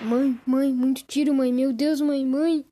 Mãe, mãe, muito tiro, mãe. Meu Deus, mãe, mãe.